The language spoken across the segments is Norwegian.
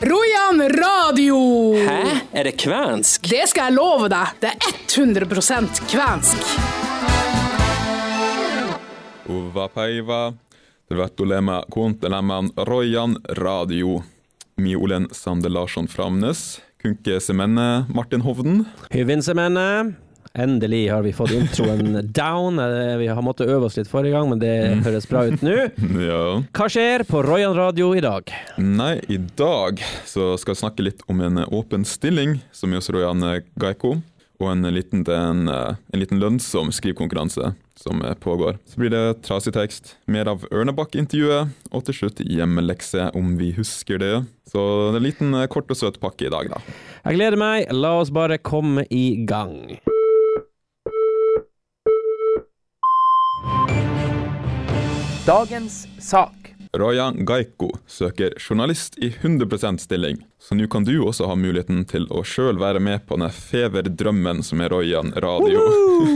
Rojan radio! Hæ? Er det kvensk? Det skal jeg love deg. Det er 100% kvensk. Uva päivää. Tervetuloa kuuntelemaan Rojan radio. Mi olen Sander Larsson Framnes. Kunkesemenne Martin Hovden. Hyvinsemennene. Endelig har vi fått introen down. Eh, Vi har måttet øve oss litt forrige gang, men det høres bra ut nå. Ja. Hva skjer på Royan radio i dag? Nei, i dag så skal jeg snakke litt om en åpen stilling som er hos Royan Gaiko, og en liten, en, en liten lønnsom skrivekonkurranse som pågår. Så blir det trasig tekst, mer av Ørnebakk-intervjuet, og til slutt hjemmelekse om vi husker det. Så det er en liten kort og søt pakke i dag, da. Jeg gleder meg. La oss bare komme i gang. Dagens sak. Royan Gaiko søker journalist i 100% stilling, så nå kan du også ha muligheten til å sjøl være med på den feverdrømmen som er Royan radio.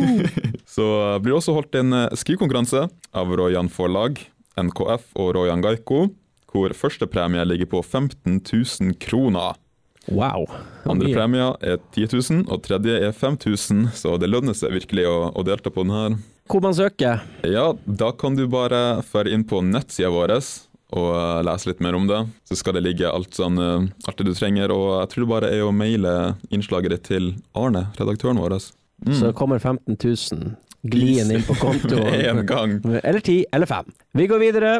så blir det også holdt en skrivekonkurranse av Royan Forlag, NKF og Royan Gaiko, hvor første premie ligger på 15 000 kroner. Wow. Andre premie er 10 000, og tredje er 5000, så det lønner seg virkelig å, å delta på den her. Hvor man søker? Ja, da kan du bare føre inn på nettsida vår og uh, lese litt mer om det. Så skal det ligge alt, sånn, uh, alt det du trenger, og jeg tror det bare er å maile innslaget ditt til Arne, redaktøren vår. Mm. Så kommer 15 000 glien inn på konto. En gang. Eller ti, eller fem. Vi går videre.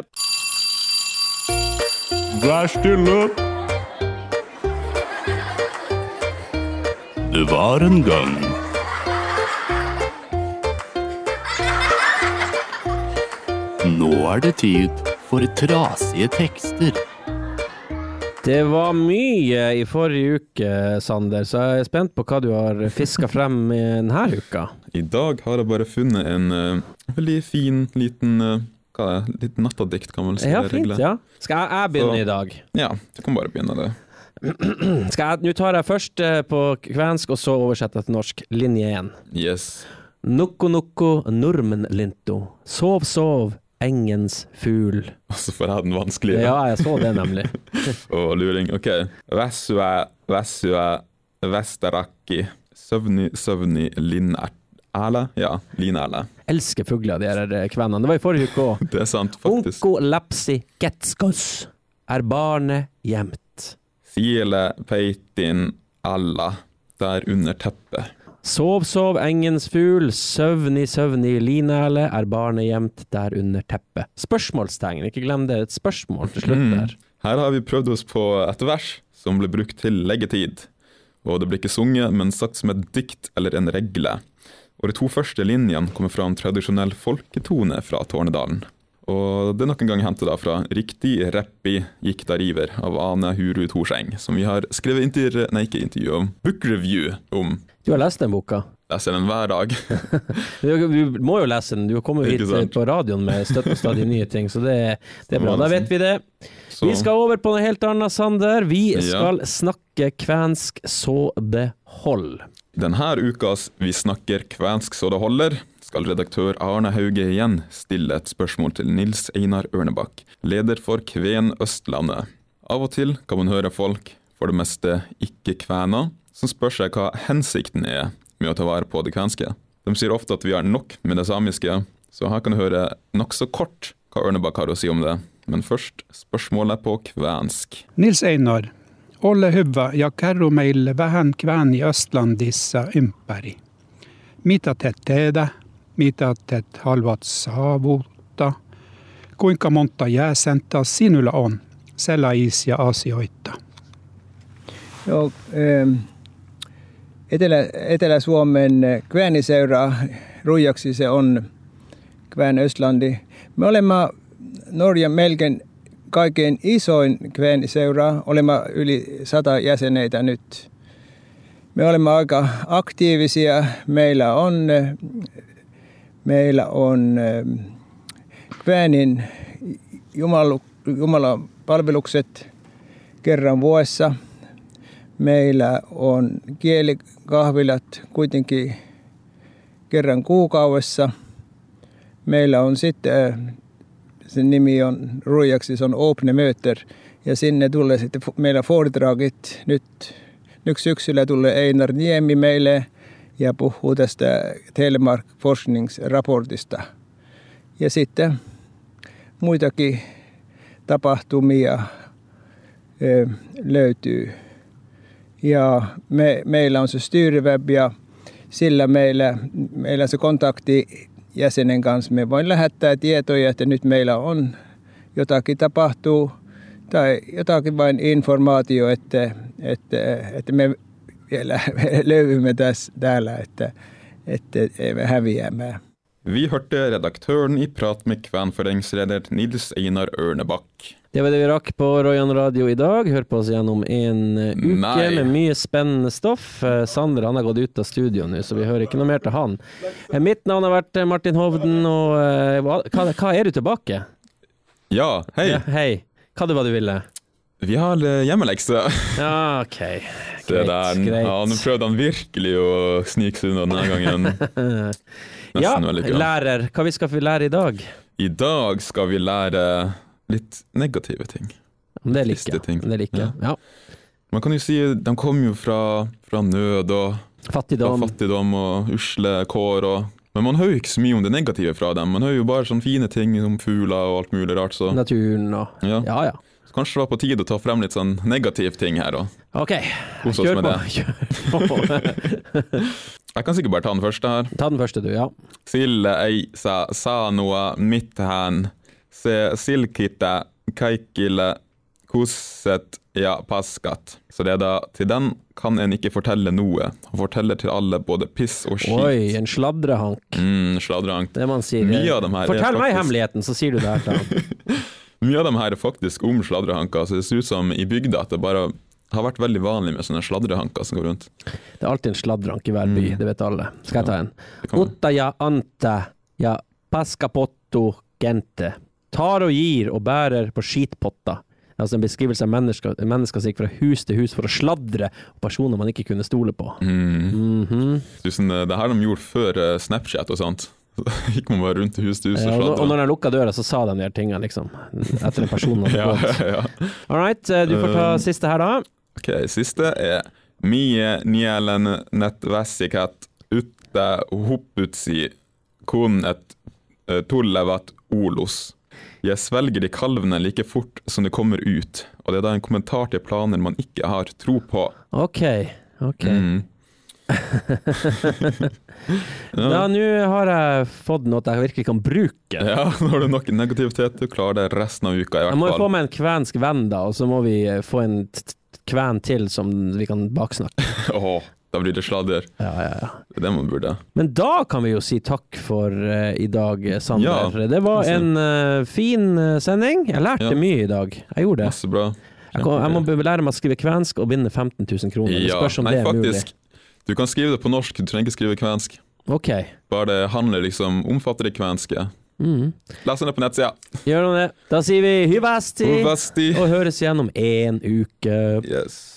Vær stille. Det var en gang. Nå er det tid for trasige tekster. Det var mye i forrige uke, Sander, så jeg er spent på hva du har fiska frem i denne uka. I dag har jeg bare funnet en uh, veldig fin liten uh, hva er det? Litt nattadikt, kan man vel si. Ja, fint. ja. Skal jeg, jeg begynne Så- i dag? Ja, du kan bare begynne det. Nå tar jeg først eh, på kvensk, og så oversetter jeg til norsk. Linje én. Yes. Nokko nokko nordmenlinto. Sov sov engens fugl. Og så får jeg den vanskelige. Ja, jeg så det nemlig. Og luring. OK. Väsua, väsua, vesterakki Søvni, søvni, linert. Erle? Ja, linæle. Elsker fugler, de her eh, kvenene. Det var i forrige uke òg. Det er sant, faktisk. Onko lapsi getskos. Er barnet gjemt? Siele, peitin, alla. Der under teppet. Sov, sov, engens fugl, søvni, søvni, linæle, er barnet gjemt der under teppet. Spørsmålstegn, ikke glem det, et spørsmål til slutt Mm. der. Her har vi prøvd oss på et vers som ble brukt til leggetid. Og det ble ikke sunget, men sagt som et dikt eller en regle. Og de to første linjene kommer fra en tradisjonell folketone fra Tornedalen. Og det er nok en gang hentet fra Riktig rappi gikk der iver av Ane Huru Torseng, som vi har skrevet intervju, nei, ikke intervju om, book review om. Du har lest den boka? Leser den hver dag. Du, må jo lese den, du har kommet hit på radioen med støtt og stadig nye ting, så det, det er bra. Da vet vi det. Så Vi skal over på noe helt annet, Sander. Vi Ja. skal snakke kvensk så det hold. denne ukas Vi snakker kvensk så det holder, skal redaktør Arne Hauge igjen stille et spørsmål til Nils Einar Ørnebakk, leder for Kven Østlandet. Av og til kan man høre folk, for det meste ikke-kvener, som spør seg hva hensikten er med å ta vare på det kvenske. De sier ofte at vi har nok med det samiske, så her kan du høre nokså kort hva Ørnebakk har å si om det. Men først spørsmålet på kvensk. Nils Einar, Olle hyvä ja kerro meille vähän kväni Östlandissa ympäri. Mitä te tehdä? Mitä te haluat saavuttaa? Kuinka monta jäsentä sinulla on sellaisia asioita? Ähm, Etelä, Etelä-Suomen Kväniseura Ruijaksi se on Kvän Östlandi. Me olemme Norjan melkein kaikkein isoin Kväniseura. Olemme yli sata jäseneitä nyt. Me olemme aika aktiivisia. Meillä on, meillä on ähm, Kvänin jumalu, Jumalan palvelukset kerran vuodessa. Meillä on kielikahvilat kuitenkin kerran kuukaudessa. Meillä on sitten äh, sen nimi on Ruijaksi, se on Åpne möter. Ja sinne tulee sitten meillä foredragit. Nyt, nyt syksyllä tulee Einar Niemi meille ja puhuu tästä Telemark forskningsraportista. Ja sitten muitakin tapahtumia löytyy. Ja me, meillä on se styrweb ja sillä meillä, meillä se kontakti jäsenen kanssa. Me voin lähettää tietoja, että nyt meillä on jotakin tapahtuu tai jotakin vain informaatio, että, että, että me vielä löydymme tässä, täällä, että, että me häviämme. Vi hørte redaktøren i prat med kvenforeningsleder Nils Einar Ørnebakk. Det var det vi rakk på Royan Radio i dag. Hør på oss gjennom en uke Nei. med mye spennende stoff. Eh, Sander han har gått ut av studio nå, så vi hører ikke noe mer til han. Eh, Mitt navn har vært eh, Martin Hovden, og hva, hva, er du tilbake? Ja, hei! Ja, hei. Hva det var du ville? Vi har hjemmelekse. Ja, OK. Se der. Ja, nå prøvde han virkelig å snike seg unna denne gangen. Ja, lærer. Hva vi skal vi lære i dag? I dag skal vi lære litt negative ting. Det liker jeg. Det liker Ja. Ja. Man kan jo si de kommer jo fra, fra nød og Fattigdom. fattigdom og usle kår. Og, men man hører jo ikke så mye om det negative fra dem. Man hører jo bare sånne fine ting som fugler og alt mulig rart. Så Naturen og ja. Ja ja. Så kanskje det var på tide å ta frem litt sånn negativ ting her. òg. OK, kjør på. Kjør på. Jeg kan sikkert bare ta den første her. Ta den første, du. Ja. Sille ei sa, sa noe mitt hän. Se silkite kaikille kosset ja paskat. Så det er da til den kan en ikke fortelle noe. Han forteller til alle både piss og skit. Oi, en sladrehank. Mm, sladrehank. Det man sier. Mye av dem her er Fortell meg hemmeligheten, så sier du det her til han. Mye av dem her er faktisk om sladrehanker, så det ser ut som i bygda at det bare har vært veldig vanlig med sånne sladrehanker som går rundt. Det er alltid en sladrehank i hver by, det vet alle. Skal jeg ta en? Det kan. Otta ja paskapotto gente. Tar og gir og bærer på skitpotta. Altså en beskrivelse av mennesker, mennesker som gikk fra hus til hus for å sladre, personer man ikke kunne stole på. Mm. Mhm. Tusen, det her de gjorde før eh, Snapchat og sånt. Så gikk man bare rundt i hus til hus og og, og når de lukka døra, så sa de de her tingene, liksom. Etter en person hadde gått. ja, ja. All right, eh, du får ta Um, siste her, da. Ok, siste er Mie nielen netvässikat utte hopputsi kun et eh, tullevat olos. Jeg svelger de kalvene like fort som de kommer ut, og det er da en kommentar til planer man ikke har tro på. OK. ok. Mm. Ja, nå har jeg fått noe jeg virkelig kan bruke. Ja, nå har du nok negativitet, du klarer det resten av uka i Jeg må jo få fall. meg en kvensk venn, da, og så må vi eh, få en kven til som vi kan baksnakke. Åh, da blir det sladder. Ja, ja, ja. Det er det man burde. Men da kan vi jo si takk for uh, i dag, eh, Sander. Ja, det var en uh, fin sending. Jeg lærte Ja. mye i dag. Jeg gjorde det. Jeg, kom, jeg må lære meg å skrive kvensk og vinne 15 000 kroner. Det spørs om nei, det er faktisk. Du kan skrive det på norsk, du trenger ikke skrive kvensk. OK. Bare det handler liksom omfatter det kvenske. Mm. Les den på nettsida. Gjør nå det. Da sier vi hyvasti hyvasti. og høres igjen om én uke. Yes.